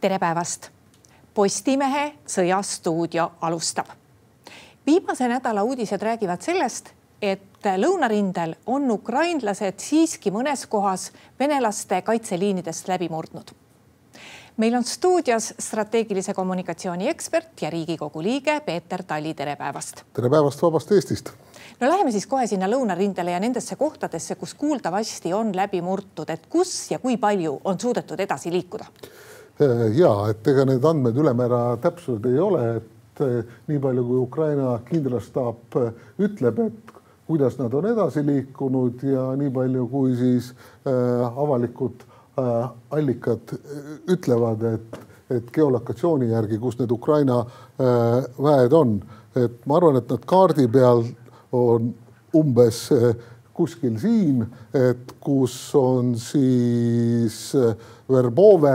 tere päevast. Postimehe Sõjastuudio alustab. viimase nädala uudised räägivad sellest, et lõunarindel on ukrainlased siiski mõnes kohas venelaste kaitseliinidest läbi murdnud. meil on stuudios strateegilise kommunikatsiooni ekspert ja Riigikogu liige Peeter Tali, tere päevast. tere päevast vabast Eestist no läheme siis kohe sinna lõunarindele ja nendesse kohtadesse, kus kuuldavasti on läbi murtud, et kus ja kui palju on suudetud edasi liikuda ja et ega need andmed ülemäära täpsed ei ole, et äh, nii palju kui Ukraina kindralstaap äh, ütleb, et kuidas nad on edasi liikunud ja nii palju, kui siis avalikud allikad ütlevad, et, et geolokatsiooni järgi, kus need Ukraina väed on, et ma arvan, et nad kaardi peal on umbes kuskil siin, et kus on siis Verbove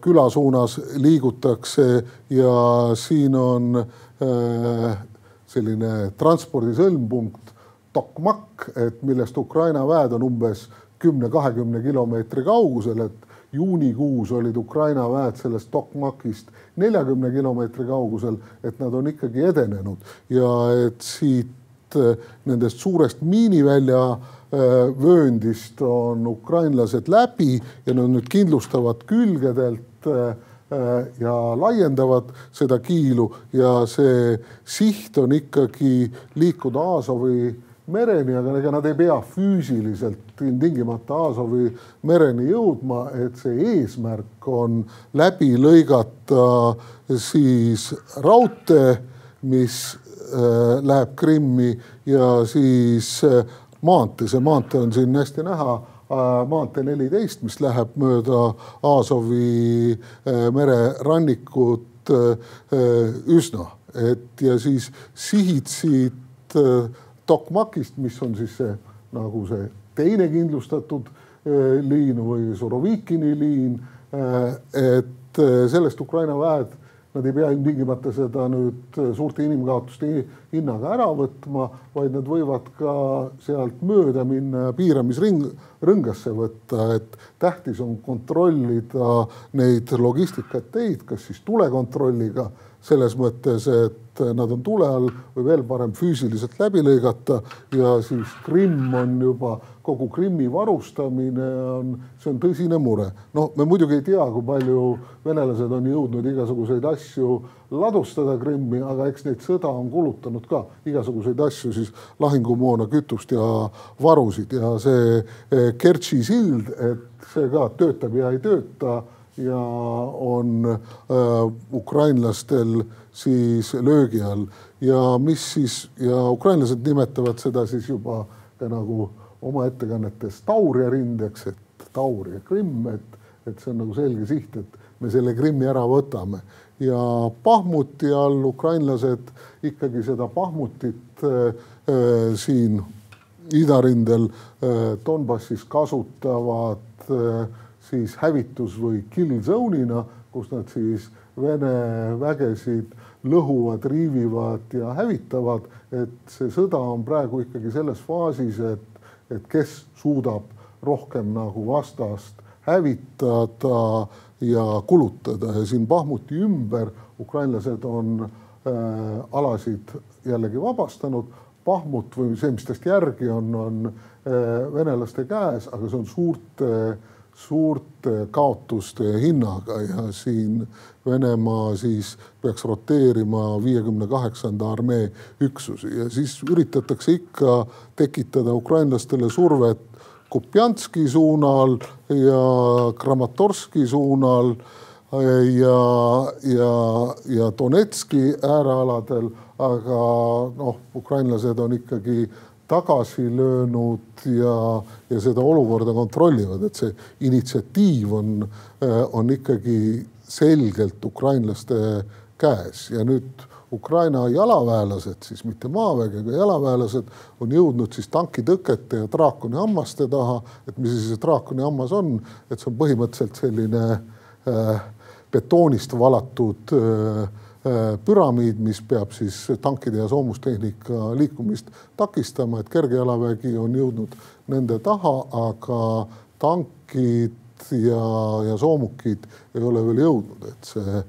küla suunas liigutakse ja siin on äh, selline transpordi sõlmpunkt Tokmak, et millest Ukraina väed on umbes kümne-kahekümne kilomeetri kaugusel, et juunikuus olid Ukraina väed sellest Tokmakist neljakümne kilomeetri kaugusel, et nad on ikkagi edenenud. Ja et siit äh, nendest suurest miinivälja Äh, vööndist on ukrainlased läbi ja nad nüüd kindlustavad külgedelt äh, äh, ja laiendavad seda kiilu. Ja see siht on ikkagi liikuda Aasovi mereni, aga ega nad ei pea füüsiliselt tingimata Aasovi mereni jõudma, et see eesmärk on läbi lõigata siis raudtee, mis läheb Krimmi ja siis maantee, see maantee on siin hästi näha äh, maantee neliteist, mis läheb mööda Aasovi äh, mererannikut äh, üsna, et ja siis sihid siit Tokmakist, mis on siis see nagu see teine kindlustatud liin või Sorovikini liin. et sellest Ukraina väed Nad ei pea ilmtingimata seda nüüd suurte inimkaotuste hinnaga ära võtma, vaid nad võivad ka sealt mööda minna ja piiramisring, rõngasse võtta, et tähtis on kontrollida neid logistikateid, kas siis tulekontrolliga selles mõttes, et nad on tule all või veel parem füüsiliselt läbi lõigata ja siis Krimm on juba kogu Krimmi varustamine on, see on tõsine mure. no me muidugi ei tea, kui palju venelased on jõudnud igasuguseid asju ladustada Krimmi, aga eks neid sõda on kulutanud ka igasuguseid asju, siis lahingumoona, kütust ja varusid ja see eh, Kertši sild, et see ka töötab ja ei tööta ja on äh, ukrainlastel siis löögi all. Ja mis siis ja ukrainlased nimetavad seda siis juba ka nagu oma ettekannetes Tauria rindeks, et Tauria Krimm, et, et see on nagu selge siht, et me selle Krimmi ära võtame. Ja Pahmuti all ukrainlased ikkagi seda Pahmutit äh, äh, siin idarindel äh, Donbassis kasutavad äh, siis hävitus või kill zone'ina, kus nad siis Vene vägesid lõhuvad, riivivad ja hävitavad, et see sõda on praegu ikkagi selles faasis, et et kes suudab rohkem nagu vastast hävitada ja kulutada ja siin Bahmuti ümber ukrainlased on äh, alasid jällegi vabastanud. Bahmut või see, mis tast järgi on, on äh, venelaste käes, aga see on suurte äh, suurte kaotuste hinnaga ja siin Venemaa siis peaks roteerima viiekümne kaheksanda armee üksusi ja siis üritatakse ikka tekitada ukrainlastele survet Kupjanski suunal ja Kramatorski suunal ja, ja, ja Donetski äärealadel, aga noh, ukrainlased on ikkagi tagasi löönud ja, ja seda olukorda kontrollivad, et see initsiatiiv on, on ikkagi selgelt ukrainlaste käes ja nüüd Ukraina jalaväelased, siis mitte maavägi, aga jalaväelased on jõudnud siis tankitõkete ja draakoni hammaste taha. et mis see draakoni hammas on, et see on põhimõtteliselt selline äh, betoonist valatud Äh, püramiid, mis peab siis tankide ja soomustehnika liikumist takistama, et kergejalavägi on jõudnud nende taha, aga tankid ja, ja soomukid ei ole veel jõudnud, et see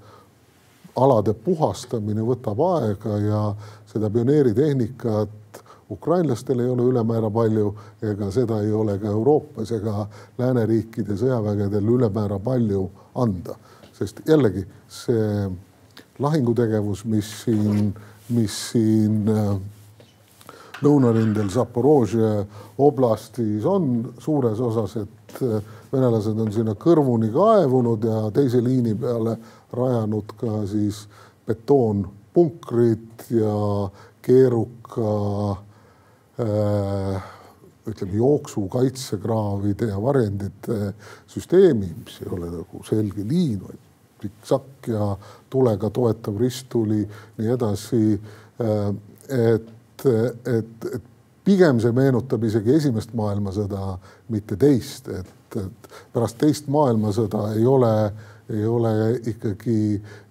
alade puhastamine võtab aega ja seda pioneeritehnikat ukrainlastel ei ole ülemäära palju ega seda ei ole ka Euroopas ega lääneriikide sõjavägedel ülemäära palju anda, sest jällegi see lahingutegevus, mis siin, mis siin äh, lõunarindel Zaporožje oblastis on suures osas, et äh, venelased on sinna kõrvuni kaevunud ja teise liini peale rajanud ka siis betoonpunkrid ja keeruka äh, ütleme jooksu kaitsekraavide ja varjendite süsteemi, mis ei ole nagu selge liin, vaid pikk-sakk ja tulega toetav risttuli, nii edasi. Äh, et, et, et pigem see meenutab isegi esimest maailmasõda, mitte teist, et, et pärast teist maailmasõda ei ole, ei ole ikkagi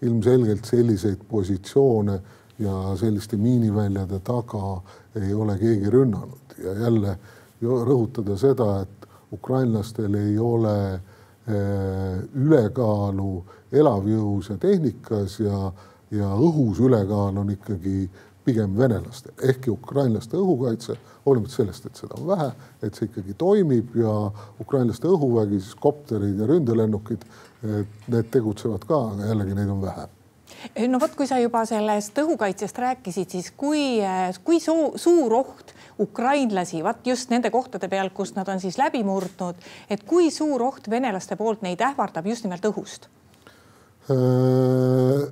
ilmselgelt selliseid positsioone ja selliste miiniväljade taga ei ole keegi rünnanud ja jälle rõhutada seda, et ukrainlastel ei ole eh, ülekaalu elavjõus ja tehnikas ja, ja õhus ülekaal on ikkagi pigem venelastel, ehkki ukrainlaste õhukaitse, hoolimata sellest, et seda on vähe, et see ikkagi toimib ja ukrainlaste õhuvägi, siis kopterid ja ründelennukid, need tegutsevad ka, aga jällegi neid on vähe no vot, kui sa juba sellest õhukaitsest rääkisid, siis kui, kui suu, suur oht ukrainlasi, vaat just nende kohtade peal, kus nad on siis läbi murdnud, et kui suur oht venelaste poolt neid ähvardab just nimelt õhust? Äh,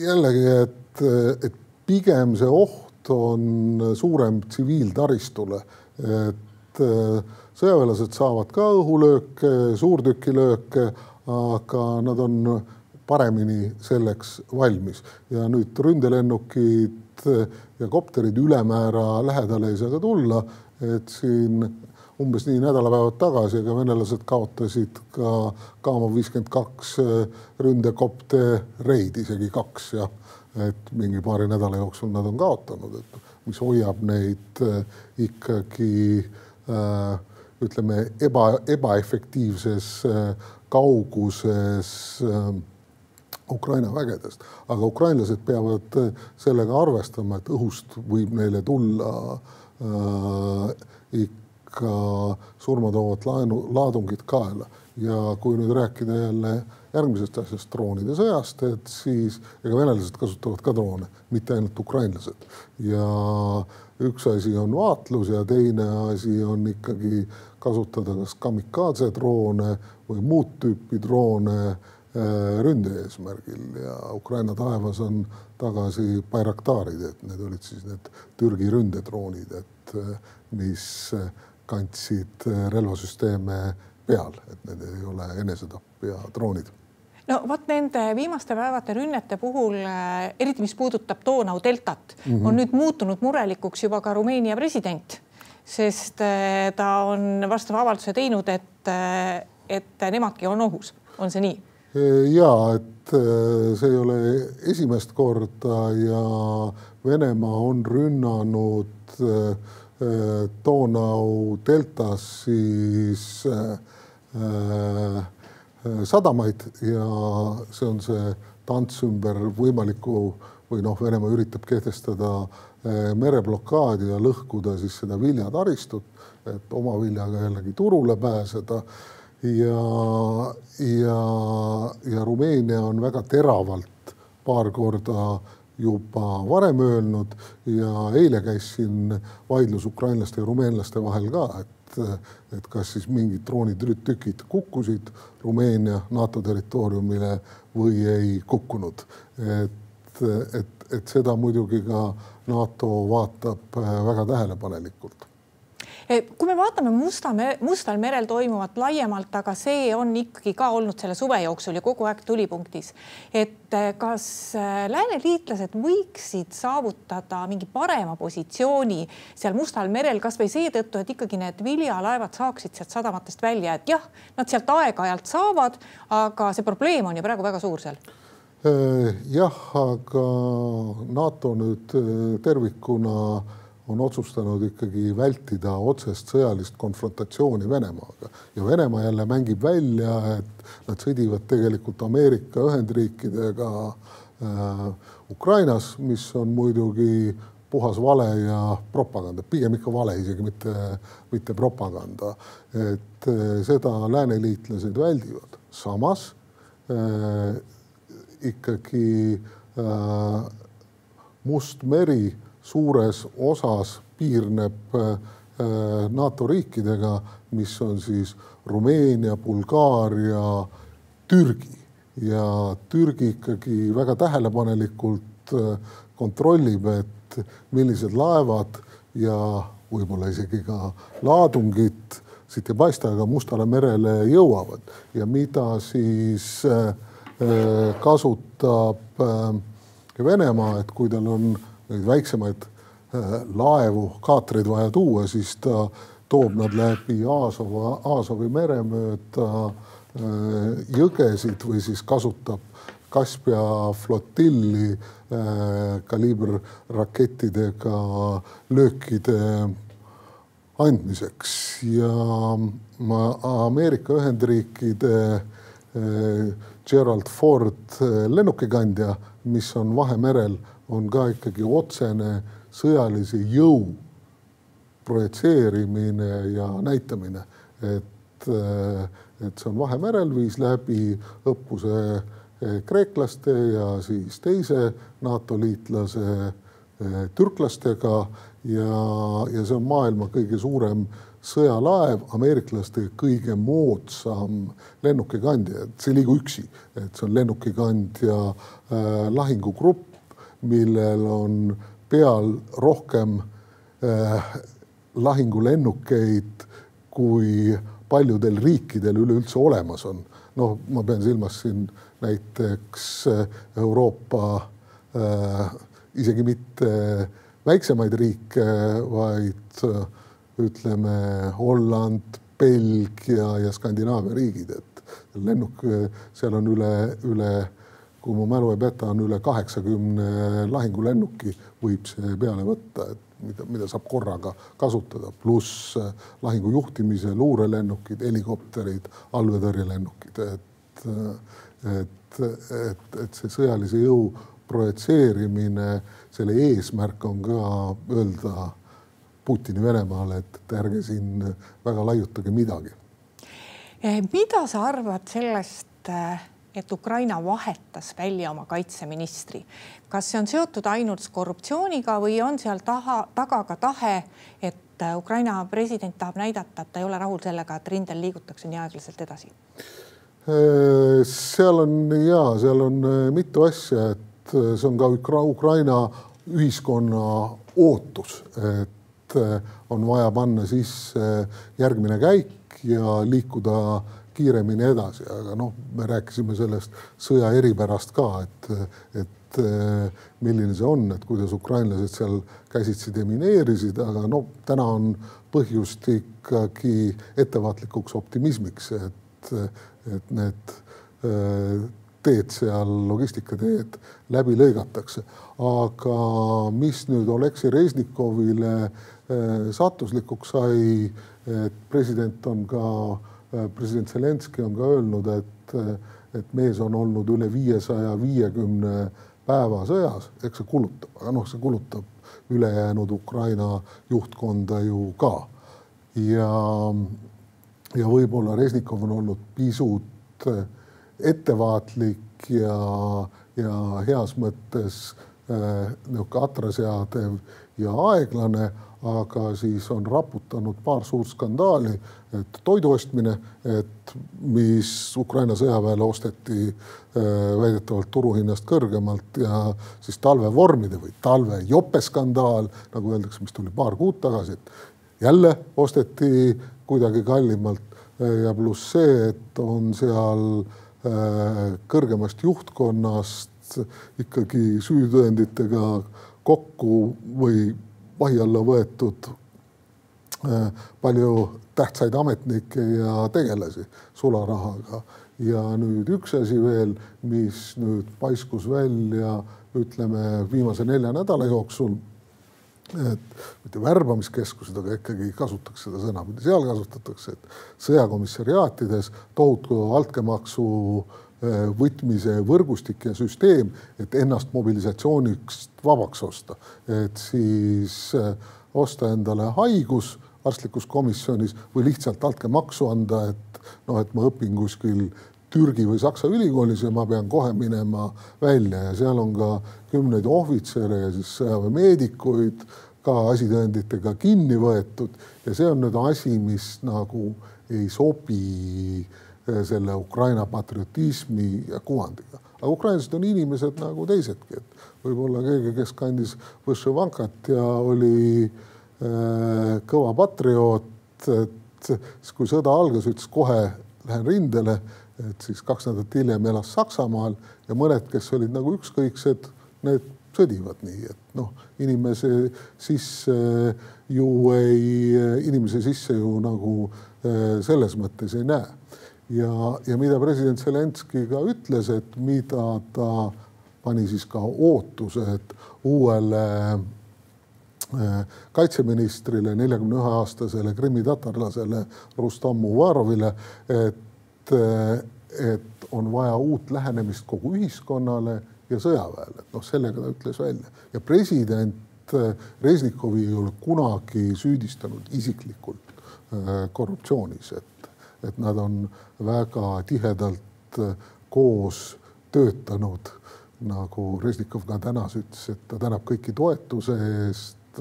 jällegi, et, et pigem see oht on suurem tsiviiltaristule, et äh, sõjaväelased saavad ka õhulööke, suurtükilööke, aga nad on paremini selleks valmis. Ja nüüd ründelennukid ja kopterid ülemäära lähedale ei saa ka tulla, et siin umbes nii nädalapäevad tagasi, aga venelased kaotasid ka Kama viiskümmend kaks ründekoptereid, isegi kaks jah, et mingi paari nädala jooksul nad on kaotanud, et mis hoiab neid äh, ikkagi äh, ütleme eba, ebaefektiivses äh, kauguses äh, Ukraina vägedest, aga ukrainlased peavad äh, sellega arvestama, et õhust võib neile tulla äh, ikka surmatoovad laenu, laadungid kaela. Ja kui nüüd rääkida jälle järgmisest asjast, droonide sõjast, et siis ega venelased kasutavad ka droone, mitte ainult ukrainlased. Ja üks asi on vaatlus ja teine asi on ikkagi kasutada kas kamikaadse droone või muud tüüpi droone ründe eesmärgil ja Ukraina taevas on tagasi Bayraktaarid, et need olid siis need Türgi ründedroonid, et äh, mis kandsid äh, relvasüsteeme peal, et need ei ole enesetapp ja droonid no vot nende viimaste päevade rünnete puhul, eriti mis puudutab Donau deltat mm, -hmm. on nüüd muutunud murelikuks juba ka Rumeenia president, sest ta on vastava avalduse teinud, et, et nemadki on ohus, on see nii? Ja et äh, see ei ole esimest korda ja Venemaa on rünnanud äh, Donau deltas siis äh, sadamaid ja see on see tants ümber võimaliku või noh, Venemaa üritab kehtestada mereblokaadi ja lõhkuda siis seda viljataristut, et oma viljaga jällegi turule pääseda ja, ja, ja Rumeenia on väga teravalt paar korda juba varem öelnud ja eile käis siin vaidlus ukrainlaste ja rumeenlaste vahel ka, et, et kas siis mingid droonitükid kukkusid Rumeenia NATO territooriumile või ei kukkunud. et, et, et seda muidugi ka NATO vaatab väga tähelepanelikult kui me vaatame Musta, Mustal merel toimuvat laiemalt, aga see on ikkagi ka olnud selle suve jooksul ja kogu aeg tulipunktis. et eh, kas eh, lääneliitlased võiksid saavutada mingi parema positsiooni seal Mustal merel, kasvõi seetõttu, et ikkagi need viljalaevad saaksid sealt sadamatest välja, et jah, nad sealt aeg-ajalt saavad, aga see probleem on ju praegu väga suur seal jah, aga NATO nüüd tervikuna on otsustanud ikkagi vältida otsest sõjalist konfrontatsiooni Venemaaga ja Venemaa jälle mängib välja, et nad sõdivad tegelikult Ameerika Ühendriikidega äh, Ukrainas, mis on muidugi puhas vale ja propaganda, pigem ikka vale, isegi mitte, mitte propaganda. et äh, seda lääneliitlased väldivad, samas äh, ikkagi äh, Must meri suures osas piirneb äh, NATO riikidega, mis on siis Rumeenia, Bulgaaria, Türgi. Ja Türgi ikkagi väga tähelepanelikult äh, kontrollib, et millised laevad ja võib-olla isegi ka laadungid siit ei paista, aga Mustale merele jõuavad. Ja mida siis kasutab Venemaa, et kui tal on neid väiksemaid äh, laevu, kaatreid vaja tuua, siis ta toob nad läbi Aasova, Aasovi mere mööda äh, jõgesid või siis kasutab Kaspia flotilli äh, kaliiberrakettidega löökide andmiseks. Ja Ameerika Ühendriikide Gerald Ford lennukikandja, mis on Vahemerel on ka ikkagi otsene sõjalise jõu projitseerimine ja näitamine, et, et see on Vahemerel, viis läbi õppuse eh, kreeklaste ja siis teise NATO liitlase eh, türklastega. Ja, ja see on maailma kõige suurem sõjalaev, ameeriklaste kõige moodsam lennukikandja, et see ei liigu üksi, et see on lennukikandja lahingugrupp millel on peal rohkem äh, lahingulennukeid kui paljudel riikidel üleüldse olemas on. noh, ma pean silmas siin näiteks äh, Euroopa äh, isegi mitte väiksemaid riike, vaid äh, ütleme Holland, Belgia ja Skandinaavia riigid, et lennuk, seal on üle, üle kui mu mälu ei peta, on üle kaheksakümne lahingulennuki võib see peale võtta, et mida, mida saab korraga kasutada, pluss äh, lahingu juhtimise luurelennukid, helikopterid, allveetõrjelennukid, et, äh, et, et, et see sõjalise jõu projitseerimine, selle eesmärk on ka öelda Putini Venemaale, et ärge siin väga laiutage midagi. Eh, mida sa arvad sellest äh, et Ukraina vahetas välja oma kaitseministri. kas see on seotud ainult korruptsiooniga või on seal taha, taga ka tahe, et Ukraina president tahab näidata, et ta ei ole rahul sellega, et rindel liigutakse nii aeglaselt edasi? seal on ja seal on äh, mitu asja, et äh, see on ka Ukraina ühiskonna ootus, et äh, on vaja panna sisse järgmine käik ja liikuda kiiremini edasi, aga noh, me rääkisime sellest sõja eripärast ka, et, et milline see on, et kuidas ukrainlased seal käsitsi demineerisid, aga no täna on põhjust ikkagi ettevaatlikuks optimismiks, et, et need teed seal, logistikateed läbi lõigatakse. aga mis nüüd Oleksiy Reznikovile sattuslikuks sai, et president on ka Äh, president Zelenskõi on ka öelnud, et, äh, et mees on olnud üle viiesaja viiekümne päeva sõjas, eks see kulutab, aga noh, see kulutab ülejäänud Ukraina juhtkonda ju ka. ja, ja võib-olla Resnikov on olnud pisut äh, ettevaatlik ja, ja heas mõttes niisugune atraseadev ja aeglane aga siis on raputanud paar suurt skandaali, et toidu ostmine, et mis Ukraina sõjaväele osteti äh, väidetavalt turuhinnast kõrgemalt ja siis talvevormide või talvejopeskandaal, nagu öeldakse, mis tuli paar kuud tagasi, et jälle osteti kuidagi kallimalt. Ja pluss see, et on seal äh, kõrgemast juhtkonnast ikkagi süütõenditega kokku või vahi alla võetud äh, palju tähtsaid ametnikke ja tegelasi sularahaga. ja nüüd üks asi veel, mis nüüd paiskus välja, ütleme viimase nelja nädala jooksul, et mitte värbamiskeskused, aga ikkagi kasutaks seda sõna, mida seal kasutatakse, et sõjakomissariaatides tohutu altkäemaksu eh, võtmise võrgustik ja süsteem, et ennast mobilisatsiooniks vabaks osta, et siis eh, osta endale haigus arstlikus komisjonis või lihtsalt altkäemaksu anda, et noh, et ma õpin kuskil Türgi või Saksa ülikoolis ja ma pean kohe minema välja. Ja seal on ka kümneid ohvitsere ja siis sõjaväemeedikuid ka asitõenditega kinni võetud. Ja see on nüüd asi, mis nagu ei sobi eh, selle Ukraina patriotismi ja kuvandiga. aga ukrainlased on inimesed nagu teisedki, et võib-olla keegi, kes kandis Võšõvankat ja oli äh, kõva patrioot, et siis kui sõda algas, ütles kohe lähen rindele et siis kaks nädalat hiljem elas Saksamaal ja mõned, kes olid nagu ükskõiksed, need sõdivad nii, et noh, inimese sisse ju ei, inimese sisse ju nagu eh, selles mõttes ei näe. Ja, ja mida president Zelenskõi ka ütles, et mida ta pani siis ka ootused uuele eh, kaitseministrile, neljakümne ühe aastasele krimmitatarlasele Rustam Uvarovile, et et on vaja uut lähenemist kogu ühiskonnale ja sõjaväele, et noh, sellega ta ütles välja. Ja president äh, Reznikovi ei ole kunagi süüdistanud isiklikult äh, korruptsioonis, et, et nad on väga tihedalt äh, koos töötanud, nagu Reznikov ka tänas ütles, et ta tänab kõiki toetuse eest,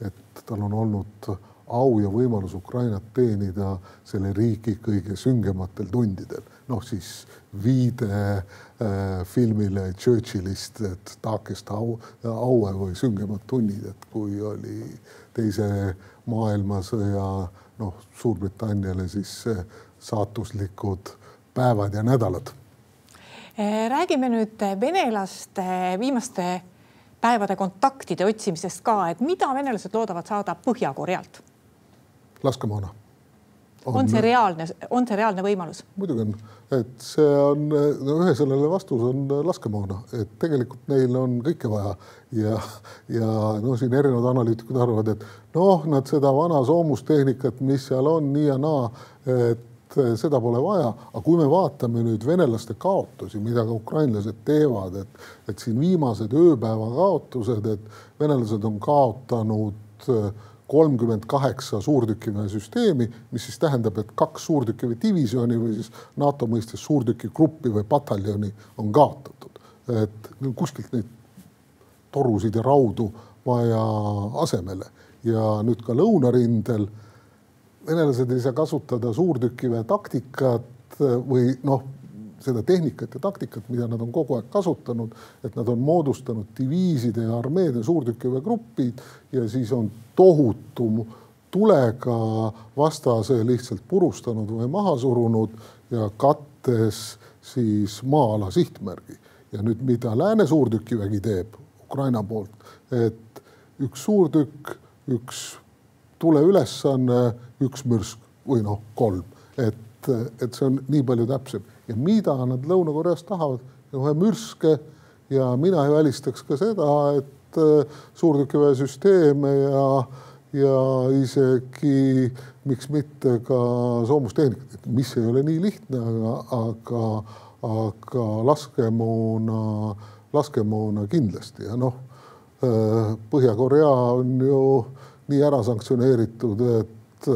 et tal on olnud au ja võimalus Ukrainat teenida selle riigi kõige süngematel tundidel. noh, siis viide äh, filmile Churchillist, et taakest au, aue või süngemad tunnid, et kui oli teise maailmasõja noh, Suurbritanniale siis saatuslikud päevad ja nädalad. räägime nüüd venelaste viimaste päevade kontaktide otsimisest ka, et mida venelased loodavad saada Põhja-Korealt laskemoona. On see reaalne, on see reaalne võimalus? muidugi on, et see on no ühesõnaline vastus on laskemoona, et tegelikult neil on kõike vaja. Ja, ja no siin erinevad analüütikud arvavad, et noh, nad seda vana soomustehnikat, mis seal on nii ja naa, et seda pole vaja, aga kui me vaatame nüüd venelaste kaotusi, mida ka ukrainlased teevad, et, et siin viimased ööpäeva kaotused, et venelased on kaotanud kolmkümmend kaheksa suurtükiväe süsteemi, mis siis tähendab, et kaks suurtükiväe divisjoni või siis NATO mõistes suurtükigruppi või pataljoni on kaotatud. et kuskilt neid torusid ja raudu vaja asemele ja nüüd ka lõunarindel venelased ei saa kasutada suurtükiväe taktikat või noh, seda tehnikat ja taktikat, mida nad on kogu aeg kasutanud, et nad on moodustanud diviiside ja armeede suurtükiväegrupid ja siis on tohutu tulega vastase lihtsalt purustanud või maha surunud ja kattes siis maa-ala sihtmärgi. ja nüüd, mida Lääne suurtükivägi teeb Ukraina poolt, et üks suurtükk, üks tuleülesanne, üks mürsk või noh, kolm, et, et see on nii palju täpsem ja mida nad Lõuna-Koreast tahavad, ühe mürske. Ja mina ei välistaks ka seda, et äh, suurtükiväesüsteeme ja, ja isegi miks mitte ka soomustehnikat, mis ei ole nii lihtne, aga, aga, aga laskemoona, laskemoona kindlasti. Ja noh, äh, Põhja-Korea on ju nii ära sanktsioneeritud, et,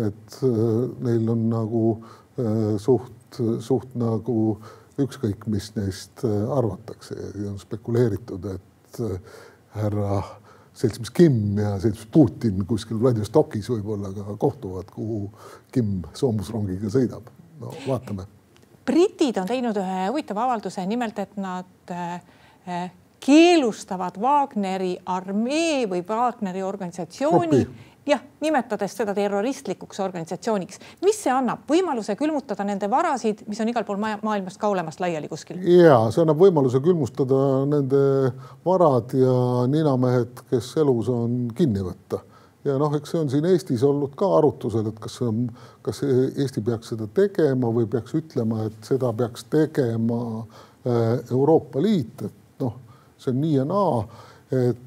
et äh, neil on nagu suht suht nagu ükskõik, mis neist äh, arvatakse ja on spekuleeritud, et äh, härra seltsimees Kim ja seltsimees Putin kuskil Vladivostokis võib-olla ka kohtuvad, kuhu Kim soomusrongiga sõidab. no vaatame. britid on teinud ühe huvitava avalduse, nimelt et nad äh, keelustavad Wagneri armee või Wagneri organisatsiooni Gruppi jah, nimetades seda terroristlikuks organisatsiooniks, mis see annab, võimaluse külmutada nende varasid, mis on igal pool maailmas ka olemas laiali kuskil? ja see annab võimaluse külmustada nende varad ja ninamehed, kes elus on, kinni võtta. Ja noh, eks see on siin Eestis olnud ka arutusel, et kas, kas Eesti peaks seda tegema või peaks ütlema, et seda peaks tegema äh, Euroopa Liit, et noh, see on nii ja naa, et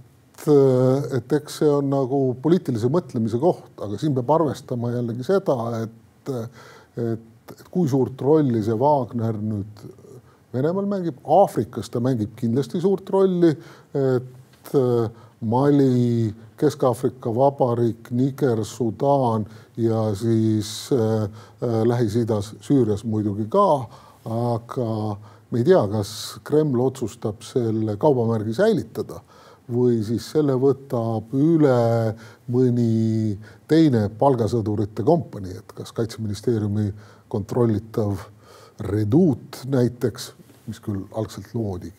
et eks see on nagu poliitilise mõtlemise koht, aga siin peab arvestama jällegi seda, et, et, et kui suurt rolli see Wagner nüüd Venemaal mängib, Aafrikas ta mängib kindlasti suurt rolli, et Mali, Kesk-Aafrika Vabariik, Niger, Sudaan ja siis äh, Lähis-Idas, Süürias muidugi ka, aga me ei tea, kas Kreml otsustab selle kaubamärgi säilitada või siis selle võtab üle mõni teine palgasõdurite kompanii, et kas kaitseministeeriumi kontrollitav Reduut näiteks, mis küll algselt loodi,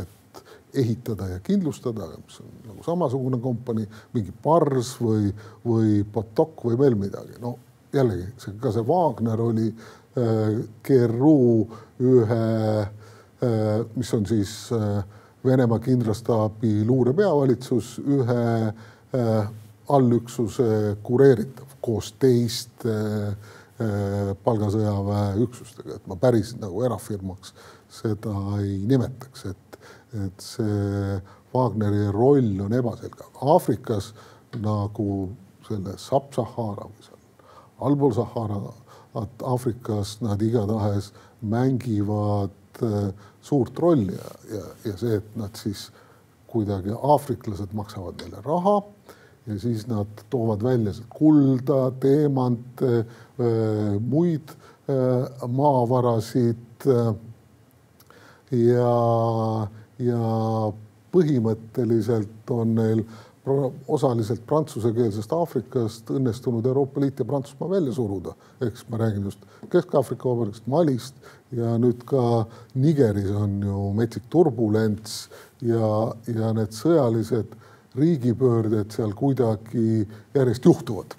et ehitada ja kindlustada, mis on nagu samasugune kompanii, mingi Pars või, või Potok või veel midagi, no jällegi see, ka see Wagner oli äh, GRU ühe Äh, mis on siis äh, Venemaa kindralstaabi luurepeavalitsus ühe äh, allüksuse kureeritav koos teiste palgasõjaväe üksustega, et ma päris nagu erafirmaks seda ei nimetaks, et, et see Wagneri roll on ebaselge. Aafrikas nagu selle Sub-Sahara või seal allpool Saharat Aafrikas nad igatahes mängivad suurt rolli ja, ja, ja see, et nad siis kuidagi aafriklased maksavad neile raha ja siis nad toovad välja kulda, teemante, muid maavarasid. ja, ja põhimõtteliselt on neil osaliselt prantsusekeelsest Aafrikast õnnestunud Euroopa Liit ja Prantsusmaa välja suruda. ehk siis ma räägin just Kesk-Aafrika Vabariigist, Malist ja nüüd ka Nigeris on ju metsik turbulents ja, ja need sõjalised riigipöörded seal kuidagi järjest juhtuvad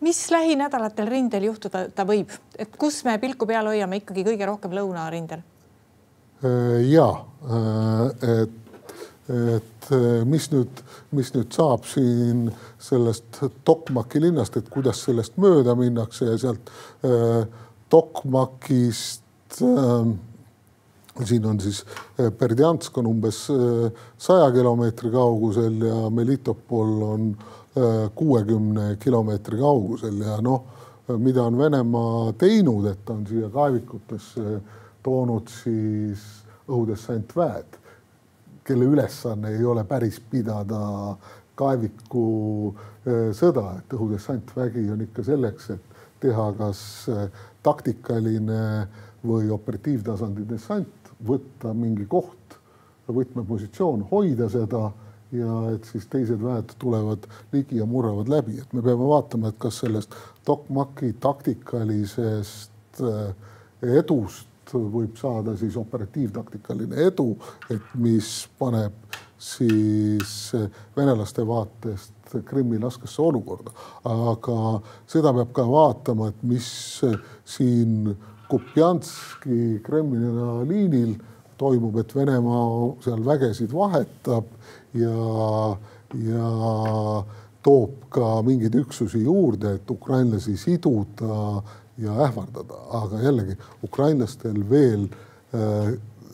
mis lähinädalatel rindel juhtuda ta võib, et kus me pilku peal hoiame ikkagi kõige rohkem lõunarindel? ja, et et eh, mis nüüd, mis nüüd saab siin sellest Tokmaki linnast, et kuidas sellest mööda minnakse ja sealt äh, Tokmakist äh, siin on siis Berdjansk on umbes saja kilomeetri kaugusel ja Melitopol on kuuekümne kilomeetri kaugusel ja noh, mida on Venemaa teinud, et ta on siia kaevikutesse toonud siis õhudessantväed kelle ülesanne ei ole päris pidada kaeviku sõda, et õhudessantvägi on ikka selleks, et teha kas taktikaline või operatiivtasandi dessant, võtta mingi koht, võtmepositsioon, hoida seda ja et siis teised väed tulevad ligi ja murravad läbi, et me peame vaatama, et kas sellest Tokmaki taktikalisest edust võib saada siis operatiivtaktikaline edu, et mis paneb siis venelaste vaatest Krimmi raskesse olukorda. aga seda peab ka vaatama, et mis siin Kupjanski Kremlina liinil toimub, et Venemaa seal vägesid vahetab ja, ja toob ka mingeid üksusi juurde, et ukrainlasi siduda ja ähvardada, aga jällegi ukrainlastel veel äh,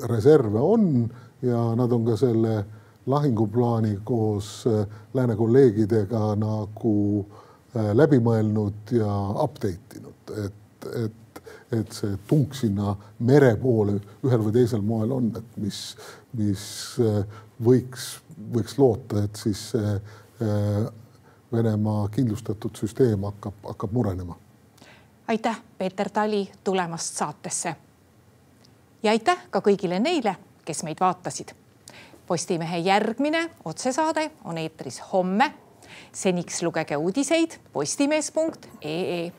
reserve on ja nad on ka selle lahinguplaani koos äh, lääne kolleegidega nagu äh, läbi mõelnud ja update inud, et, et, et see tung sinna mere poole ühel või teisel moel on, et mis, mis äh, võiks, võiks loota, et siis äh, Venemaa kindlustatud süsteem hakkab, hakkab murenema aitäh, Peeter Tali tulemast saatesse. ja aitäh ka kõigile neile, kes meid vaatasid. Postimehe järgmine otsesaade on eetris homme. seniks lugege uudiseid postimees.ee